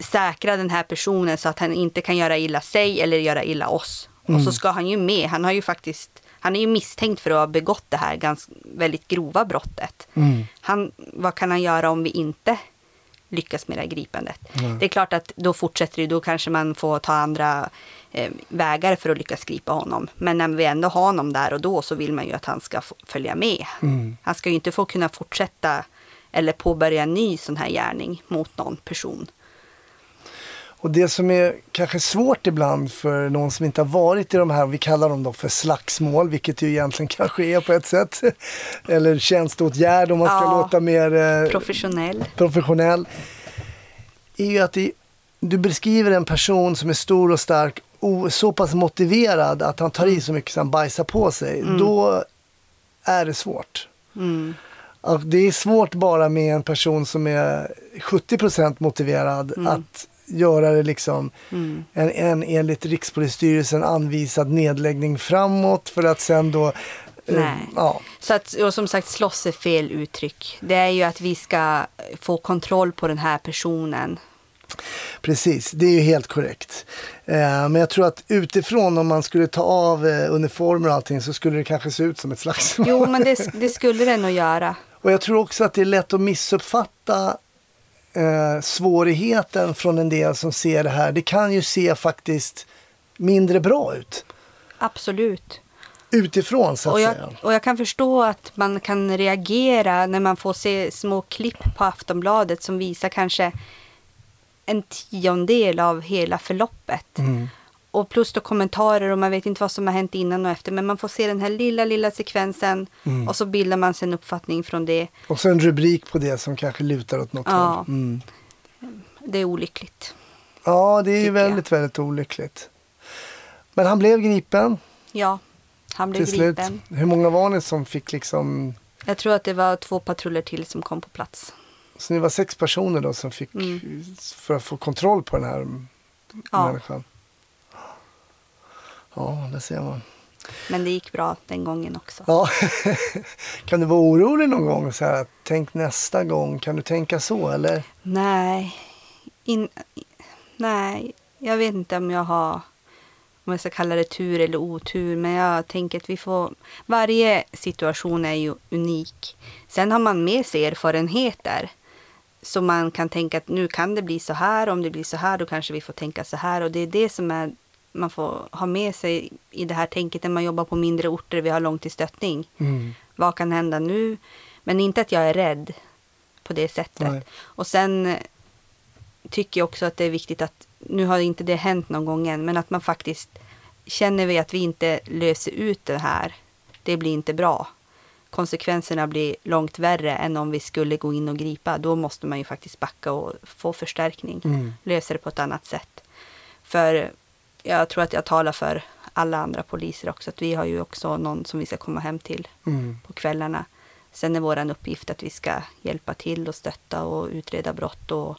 säkra den här personen så att han inte kan göra illa sig eller göra illa oss. Och så ska han ju med, han har ju faktiskt, han är ju misstänkt för att ha begått det här ganska, väldigt grova brottet. Mm. Han, vad kan han göra om vi inte lyckas med det här gripandet? Det är klart att då fortsätter det, då kanske man får ta andra eh, vägar för att lyckas gripa honom. Men när vi ändå har honom där och då så vill man ju att han ska följa med. Mm. Han ska ju inte få kunna fortsätta eller påbörja en ny sån här gärning mot någon person. Och det som är kanske svårt ibland för någon som inte har varit i de här, vi kallar dem då för slagsmål, vilket ju egentligen *laughs* kanske är på ett sätt. *laughs* Eller tjänsteåtgärd om man ska Ja. låta mer eh, Professionell. professionell. Är ju att det, du beskriver en person som är stor och stark och så pass motiverad att han tar i så mycket så han bajsar på sig. Då är det svårt. Mm. Det är svårt bara med en person som är 70% motiverad Mm. att göra det liksom en, en enligt Rikspolisstyrelsen anvisad nedläggning framåt för att sen då eh, Nej. ja, Så att, och som sagt, slåss är fel uttryck. Det är ju att vi ska få kontroll på den här personen. Precis, det är ju helt korrekt. Eh, men jag tror att utifrån om man skulle ta av eh, uniformer och allting så skulle det kanske se ut som ett slagsmål. Jo, men det, *laughs* det skulle den nog göra. Och jag tror också att det är lätt att missuppfatta eh, svårigheten från en del som ser det här. Det kan ju se faktiskt mindre bra ut Absolut. utifrån så att Och jag, säga. och jag kan förstå att man kan reagera när man får se små klipp på Aftonbladet som visar kanske en tiondel av hela förloppet. Mm. Och plus då kommentarer och man vet inte vad som har hänt innan och efter. Men man får se den här lilla, lilla sekvensen Mm. och så bildar man sig en uppfattning från det. Och så en rubrik på det som kanske lutar åt något Ja. håll. Mm. Det är olyckligt. Ja, det är ju Tycker jag. väldigt, väldigt olyckligt. Men han blev gripen Ja, han blev till slut. gripen. Hur många var ni som fick liksom... Jag tror att det var två patruller till som kom på plats. Så ni var sex personer då som fick Mm. för att få kontroll på den här Ja. människan? Ja, det ser man. Men det gick bra den gången också. Ja. *laughs* kan du vara orolig någon gång? Så här, tänk nästa gång. Kan du tänka så eller? Nej, in, nej, jag vet inte om jag har, om jag ska kalla det tur eller otur, men jag tänker att vi får, varje situation är ju unik. Sen har man med sig erfarenheter. Så man kan tänka att nu kan det bli så här, om det blir så här då kanske vi får tänka så här. Och det är det som är, man får ha med sig i det här tänket när man jobbar på mindre orter, vi har långtidsstöttning. Mm. Vad kan hända nu? Men inte att jag är rädd på det sättet. Nej. Och sen eh, tycker jag också att det är viktigt att, nu har inte det hänt någon gång än, men att man faktiskt känner vi att vi inte löser ut det här, det blir inte bra. Konsekvenserna blir långt värre än om vi skulle gå in och gripa. Då måste man ju faktiskt backa och få förstärkning. Mm. Lösa det på ett annat sätt. För jag tror att jag talar för alla andra poliser också. Att vi har ju också någon som vi ska komma hem till Mm. på kvällarna. Sen är vår uppgift att vi ska hjälpa till och stötta och utreda brott. Och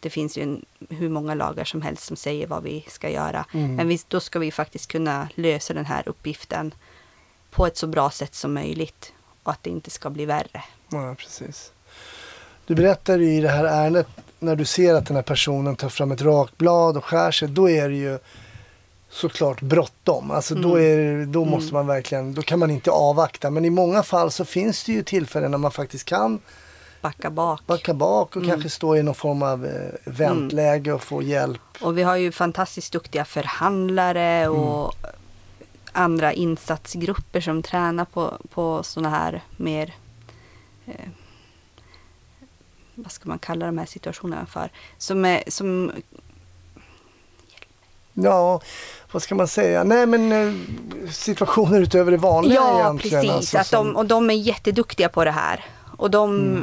det finns ju en, hur många lagar som helst som säger vad vi ska göra. Mm. Men vi, då ska vi faktiskt kunna lösa den här uppgiften på ett så bra sätt som möjligt. Och att det inte ska bli värre. Ja, precis. Du berättade ju i det här ärendet när du ser att den här personen tar fram ett rakblad och skär sig. Då är det ju såklart bråttom. Alltså då, Mm. är, då måste man verkligen, då kan man inte avvakta. Men i många fall så finns det ju tillfällen när man faktiskt kan Backa bak. backa bak och Mm. kanske stå i någon form av eh, väntläge och få hjälp. Och vi har ju fantastiskt duktiga förhandlare och andra insatsgrupper som tränar på, på sådana här mer eh, vad ska man kalla de här situationerna för? Som, är, som Ja, vad ska man säga? Nej men eh, situationer utöver det vanliga Ja, egentligen. precis. alltså, att de, och de är jätteduktiga på det här. Och de,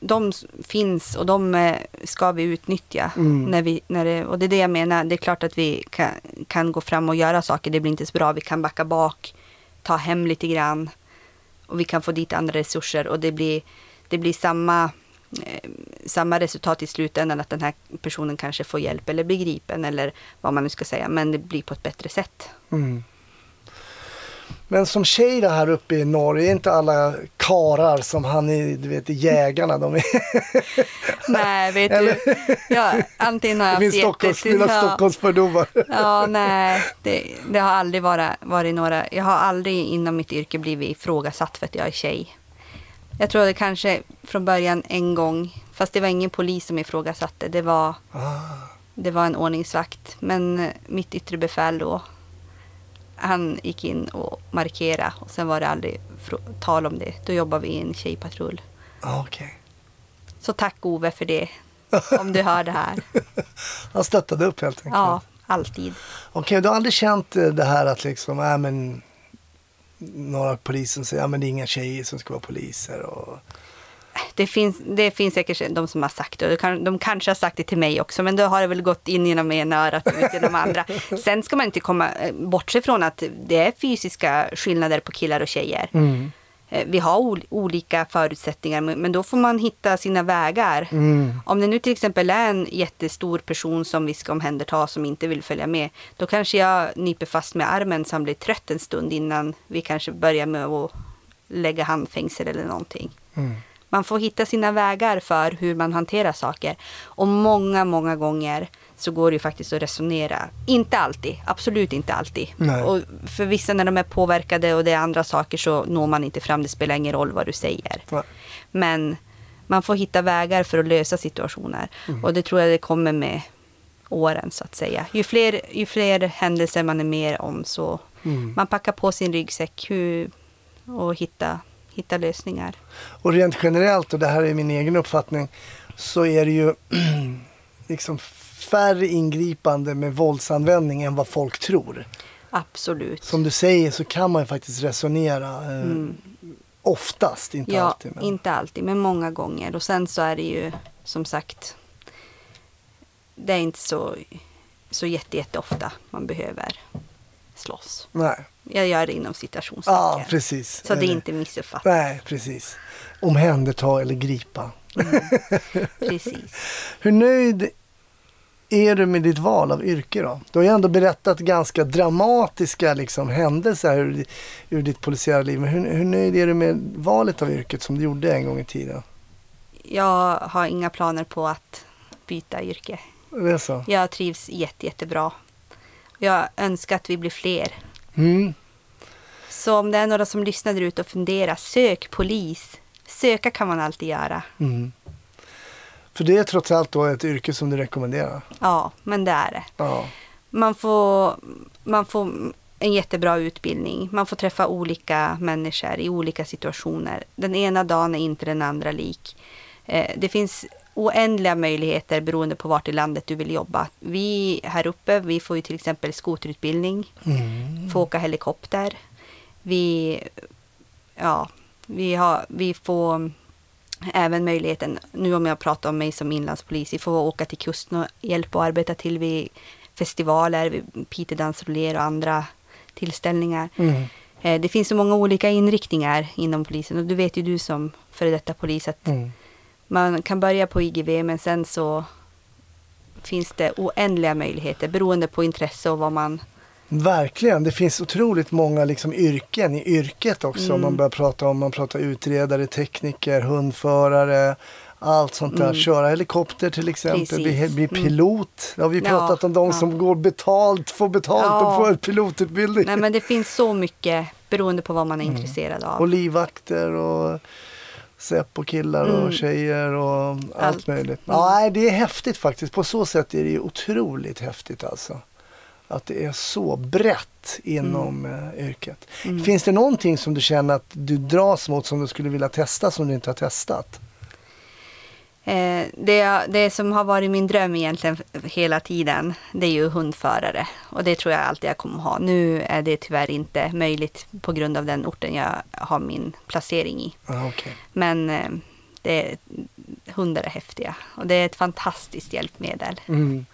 de s- finns och de eh, ska vi utnyttja. Mm. När vi, när det, och det är det jag menar. Det är klart att vi kan, kan gå fram och göra saker. Det blir inte så bra. Vi kan backa bak, ta hem lite grann. Och vi kan få dit andra resurser. Och det blir, det blir samma, samma resultat i slutändan. Att den här personen kanske får hjälp eller blir gripen. Eller vad man nu ska säga. Men det blir på ett bättre sätt. Mm. Men som tjej då här uppe i norr, är inte alla karar som han är, du vet, i jägarna. De är, *laughs* Nej, vet Eller- du. Ja, antingen har jag haft Stockholms, jättetur- mina ja. Stockholmsfördomar. Ja, nej. Det, det har aldrig varit, varit några... Jag har aldrig inom mitt yrke blivit ifrågasatt för att jag är tjej. Jag tror det kanske från början en gång, fast det var ingen polis som ifrågasatte. Det var, Ah, det var en ordningsvakt. Men eh, mitt yttre befäl då, han gick in och markerade. Och sen var det aldrig tal om det. Då jobbade vi i en tjejpatrull. ah, okej. Så tack Ove för det. Om du hör det här. *laughs* Han stöttade upp helt enkelt. Ja, alltid. Okej, du har aldrig känt eh, det här att liksom, äh, men några polisen säger att ja, det är inga tjejer som ska vara poliser. Och... Det finns, det finns säkert de som har sagt det. och De kanske har sagt det till mig också, men då har det väl gått in genom ena örat och ut genom andra. *laughs* Sen ska man inte komma eh, bortse från att det är fysiska skillnader på killar och tjejer. Mm. Eh, Vi har ol- olika förutsättningar, men men då får man hitta sina vägar. Mm. Om det nu till exempel är en jättestor person som vi ska omhänderta som inte vill följa med, då kanske jag nyper fast med armen så han blir trött en stund innan vi kanske börjar med att lägga handfängsel eller någonting. Mm. Man får hitta sina vägar för hur man hanterar saker. Och många, många gånger så går det ju faktiskt att resonera. Inte alltid, absolut inte alltid. Nej. Och för vissa när de är påverkade och det är andra saker så når man inte fram. Det spelar ingen roll vad du säger. Nej. Men man får hitta vägar för att lösa situationer. Och det tror jag det kommer med åren så att säga. Ju fler, ju fler händelser man är med om så Mm. man packar på sin ryggsäck hur, och hitta, hitta lösningar. Och rent generellt, och det här är min egen uppfattning, så är det ju *clears throat* liksom färre ingripande med våldsanvändning än vad folk tror. Absolut. Som du säger så kan man ju faktiskt resonera eh, oftast, inte Mm. ja, alltid. Men... inte alltid, men många gånger. Och sen så är det ju som sagt, det är inte så, så jätte, jätteofta man behöver slåss. Nej. Jag gör det inom citationstecken. Ja, precis. Så det är inte missuppfattat. Nej, precis. Omhänderta eller gripa. *laughs* Precis. Hur nöjd är du med ditt val av yrke då? Du har ju ändå berättat ganska dramatiska liksom, händelser ur, ur ditt polisiära liv. Men hur, hur nöjd är du med valet av yrket som du gjorde en gång i tiden? Jag har inga planer på att byta yrke. Det är så? Jag trivs jätte, jättebra. Jag önskar att vi blir fler. Mm. Så om det är några som lyssnar där ute och funderar, sök polis. Söka kan man alltid göra. Mm. För det är trots allt då ett yrke som du rekommenderar? Ja, men det är det. Ja. Man får, man får en jättebra utbildning. Man får träffa olika människor i olika situationer. Den ena dagen är inte den andra lik. Eh, Det finns oändliga möjligheter beroende på vart i landet du vill jobba. Vi här uppe, vi får ju till exempel skoterutbildning. Får åka helikopter. Vi, ja, vi, har, vi får även möjligheten, nu om jag pratar om mig som inlandspolis, vi får åka till kusten och hjälpa och arbeta till vid festivaler, vid Peter Dans Roller och andra tillställningar. Mm. Eh, Det finns så många olika inriktningar inom polisen och du vet ju du som före detta polis att Mm. man kan börja på IGV men sen så finns det oändliga möjligheter beroende på intresse och vad man... Verkligen. Det finns otroligt många liksom yrken i yrket också. Mm. Man börjar prata om man pratar utredare, tekniker, hundförare. Allt sånt där. Köra helikopter till exempel. Mm. Bli, bli Mm. pilot. Det har vi Ja, pratat om. De ja. som går betalt, får betalt Ja. och får pilotutbildning. Nej men det finns så mycket beroende på vad man är intresserad av. Mm. Och livvakter och Säpo-killar och Mm. tjejer och allt, Allt. möjligt. Mm. Ja, det är häftigt faktiskt. På så sätt är det otroligt häftigt alltså. Att det är så brett inom eh, yrket. Mm. Finns det någonting som du känner att du dras mot som du skulle vilja testa som du inte har testat? Eh, det, det som har varit min dröm egentligen hela tiden, det är ju hundförare. Och det tror jag alltid jag kommer ha. Nu är det tyvärr inte möjligt på grund av den orten jag har min placering i. Ah, okay. Men eh, det, hundar är häftiga och det är ett fantastiskt hjälpmedel. mm.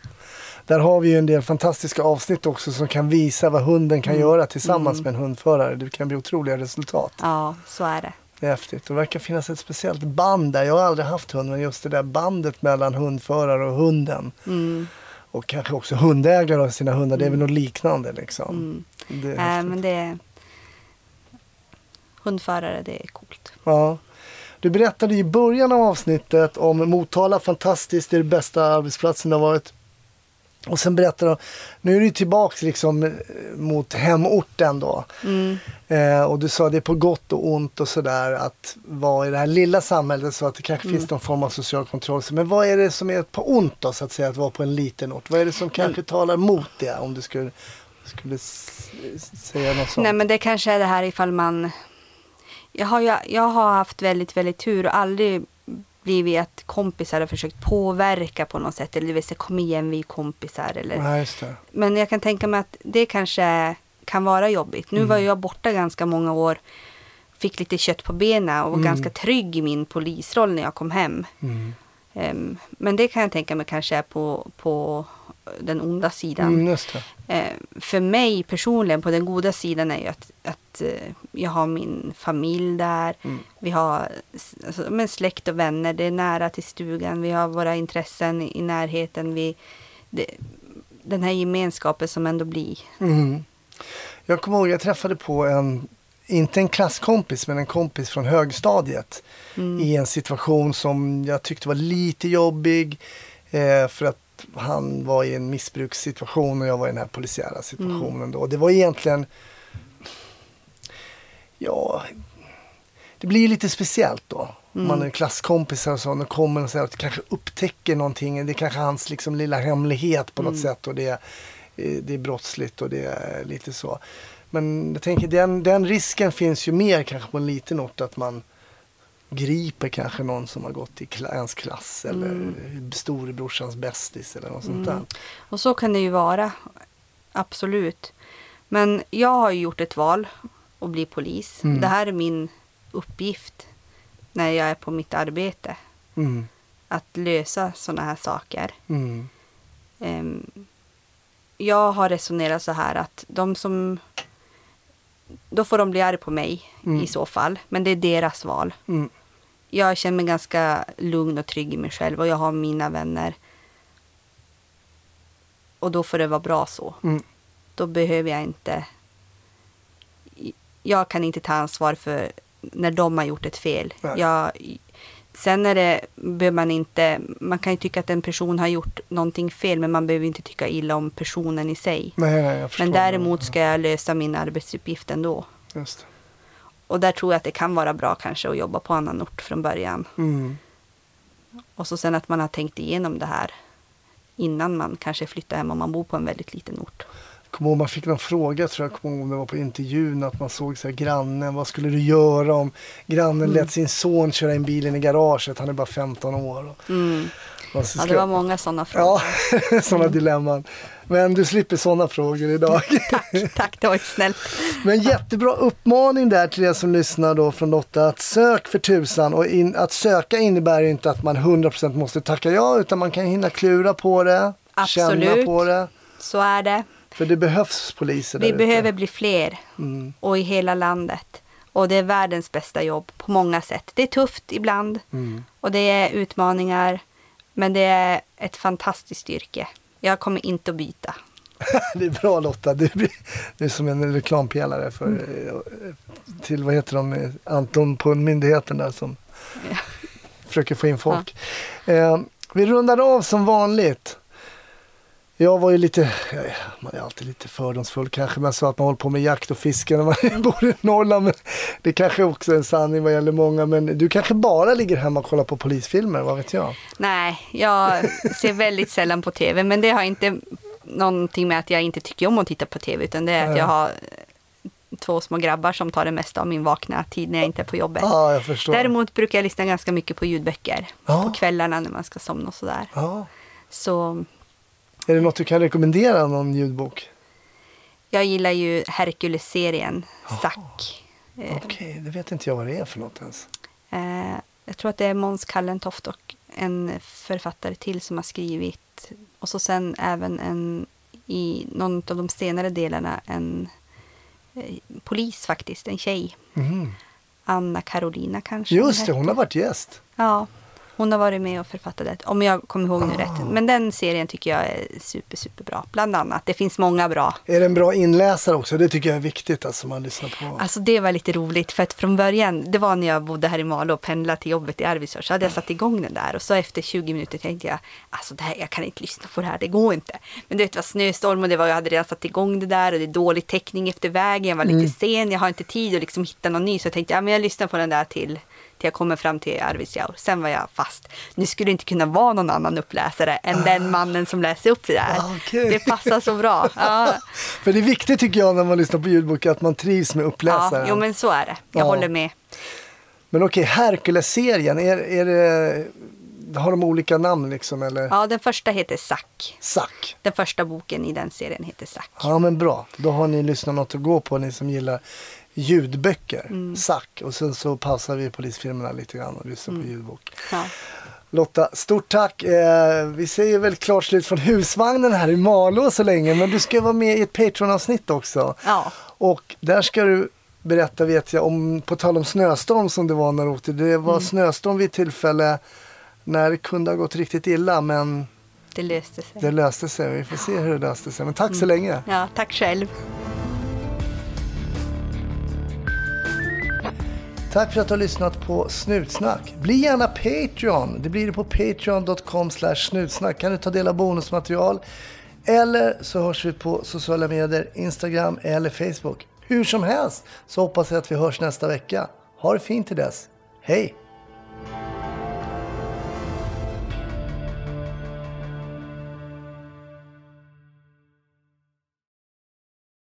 Där har vi ju en del fantastiska avsnitt också som kan visa vad hunden kan göra tillsammans med en hundförare. Det kan bli otroliga resultat. Ja, så är det. Det är häftigt. Det verkar finnas ett speciellt band där. Jag har aldrig haft hund, men just det där bandet mellan hundförare och hunden. Mm. Och kanske också hundägare och sina hundar. Det är väl något liknande liksom. Mm. Det är Äh, men det Hundförare, det är coolt. ja. Du berättade i början av avsnittet om Motala, fantastiskt, det är det bästa arbetsplatsen det har varit. Och sen berättade du, nu är du tillbaks liksom eh, mot hemorten då. Mm. Eh, och du sa det är på gott och ont och sådär att vara i det här lilla samhället så att det kanske Mm. finns någon form av social kontroll. Men vad är det som är på ont då så att säga att vara på en liten ort? Vad är det som kanske Mm. talar mot det om du skulle, skulle säga något sånt? Nej men det kanske är det här ifall man jag har, ju- jag har haft väldigt, väldigt tur och aldrig blivit att kompisar har försökt påverka på något sätt. Eller det vill säga kom igen vi är kompisar. Eller, det. Men jag kan tänka mig att det kanske kan vara jobbigt. Nu var jag borta ganska många år. Fick lite kött på benen och var Mm. ganska trygg i min polisroll när jag kom hem. Mm. Ehm, men det kan jag tänka mig kanske är på, på den onda sidan. Mm. Eh, för mig personligen på den goda sidan är ju att, att eh, jag har min familj där. Mm. Vi har alltså, men släkt och vänner. Det är nära till stugan. Vi har våra intressen i, i närheten. Vi, det, den här gemenskapen som ändå blir. Mm. Jag kommer ihåg, jag träffade på en, inte en klasskompis, men en kompis från högstadiet. Mm. I en situation som jag tyckte var lite jobbig. Eh, för att han var i en missbrukssituation och jag var i den här polisiära situationen då. Det var egentligen, ja, det blir ju lite speciellt då. Mm. Man är klasskompisar och så, och kommer och säger att kanske upptäcker någonting. Det är kanske hans liksom lilla hemlighet på något Mm. sätt och det, är- det är brottsligt och det är lite så. Men jag tänker den, den risken finns ju mer kanske på en liten ort att man griper kanske någon som har gått i ens klass eller Mm. storebrorsans bästis eller något sånt där. Och så kan det ju vara. Absolut. Men jag har ju gjort ett val att bli polis. Mm. Det här är min uppgift när jag är på mitt arbete. Mm. Att lösa sådana här saker. Mm. Ehm, jag har resonerat så här att de som... Då får de bli arga på mig Mm. i så fall. Men det är deras val. Jag känner mig ganska lugn och trygg i mig själv och jag har mina vänner. Och då får det vara bra så. Mm. Då behöver jag inte... Jag kan inte ta ansvar för när de har gjort ett fel. Jag, sen är det, behöver man inte... Man kan ju tycka att en person har gjort någonting fel men man behöver inte tycka illa om personen i sig. Nej, nej. Men däremot ska jag lösa min arbetsuppgift ändå. Just. Och där tror jag att det kan vara bra kanske att jobba på annan ort från början. Mm. Och så sen att man har tänkt igenom det här innan man kanske flyttar hem om man bor på en väldigt liten ort. Kommer ihåg man fick någon fråga tror jag, kommer ihåg det var på intervjun att man såg så här, grannen, vad skulle du göra om grannen Mm. lät sin son köra in bilen i garaget, han är bara 15 år. Mm. Så Ja, ska- det var många sådana frågor. *laughs* Ja, sådana dilemman. Men du slipper sådana frågor idag. *laughs* Tack, tack, det var snällt. Men jättebra uppmaning där till er som lyssnar då från Lotta att sök för tusan och in, att söka innebär inte att man 100% måste tacka ja utan man kan hinna klura på det, känna Absolut. på det. Så är det. För det behövs poliser där Vi ute. behöver bli fler Mm. och i hela landet. Och det är världens bästa jobb på många sätt. Det är tufft ibland Mm. och det är utmaningar. Men det är ett fantastiskt yrke. Jag kommer inte att byta. *laughs* Det är bra Lotta, du, är som en reklampelare för, Mm. eh, till vad heter de, Anton på myndigheten där som försöker få in folk. Eh, vi rundar av som vanligt. Jag var ju lite, man är alltid lite fördomsfull kanske, men sa att man håller på med jakt och fiske när man *laughs* bor i Norrland. Men det kanske också är en sanning vad gäller många, men du kanske bara ligger hemma och kollar på polisfilmer, vad vet jag? Nej, jag ser väldigt sällan på tv. Men det har inte någonting med att jag inte tycker om att titta på tv. Utan det är att jag har två små grabbar som tar det mesta av min vakna tid när jag inte är på jobbet. Ja, jag förstår. Däremot brukar jag lyssna ganska mycket på ljudböcker. Ja. På kvällarna när man ska somna och sådär. Ja. Så Är det något du kan rekommendera, någon ljudbok? jag gillar ju Hercules-serien. Zack. Eh, Okej, det vet inte jag vad det är för något ens. Eh, jag tror att det är Måns Kallentoft och en författare till som har skrivit. Och så sen även en i någon av de senare delarna en eh, polis faktiskt, en tjej. Mhm. Anna Carolina kanske. Just det, hon har varit gäst. Ja, hon har varit med och författat det. Om jag kommer ihåg nu Ah. rätt. Men den serien tycker jag är super, super bra. Bland annat. Det finns många bra. Är det en bra inläsare också? Det tycker jag är viktigt alltså man lyssnar på. Alltså det var lite roligt för att från början, det var när jag bodde här i Malå och pendlade till jobbet i Arvidsjaur, så hade jag satt igång den där och så efter 20 minuter tänkte jag, alltså det här, jag kan inte lyssna på det här, det går inte. Men du vet, det var snöstorm och det var, jag hade redan satt igång det där och det är dålig täckning efter vägen, jag var lite sen, jag har inte tid att liksom hitta någon ny, så jag tänkte, ja men jag lyssnar på den där till jag kommer fram till Arvidsjaur. Sen var jag fast. Nu skulle det inte kunna vara någon annan uppläsare än den mannen som läser upp det där. Ah, okej. Det passar så bra. *laughs* Ja, För det är viktigt tycker jag när man lyssnar på ljudbok att man trivs med ja uppläsaren. jo men så är det. Jag Ja. håller med. Men okej, Hercules-serien, är, är det, har de olika namn liksom eller? Ja, den första heter Zack. Sack. Den första boken i den serien heter Zack. Ja men bra, då har ni lyssnat något att gå på ni som gillar ljudböcker. Mm. Sack. Och sen så pausar vi polisfilmerna lite grann och lyssnar Mm. på ljudbok. Ja. Lotta, stort tack. Eh, vi säger väl klart slut från husvagnen här i Malå så länge. Men du ska vara med i ett Patreon-avsnitt också. Ja. Och där ska du berätta, vet jag, om, på tal om snöstorm som det var när du åkte. Det var snöstorm vid ett tillfälle när det kunde ha gått riktigt illa. Men Det löste sig. det löste sig. Vi får se hur det löste sig. Men tack så länge. Ja, tack själv. Tack för att du har lyssnat på Snutsnack. Bli gärna Patreon. Det blir det på patreon.com snutsnack. Kan du ta del av bonusmaterial. Eller så hörs vi på sociala medier, Instagram eller Facebook. Hur som helst så hoppas jag att vi hörs nästa vecka. Ha det fint till dess. Hej!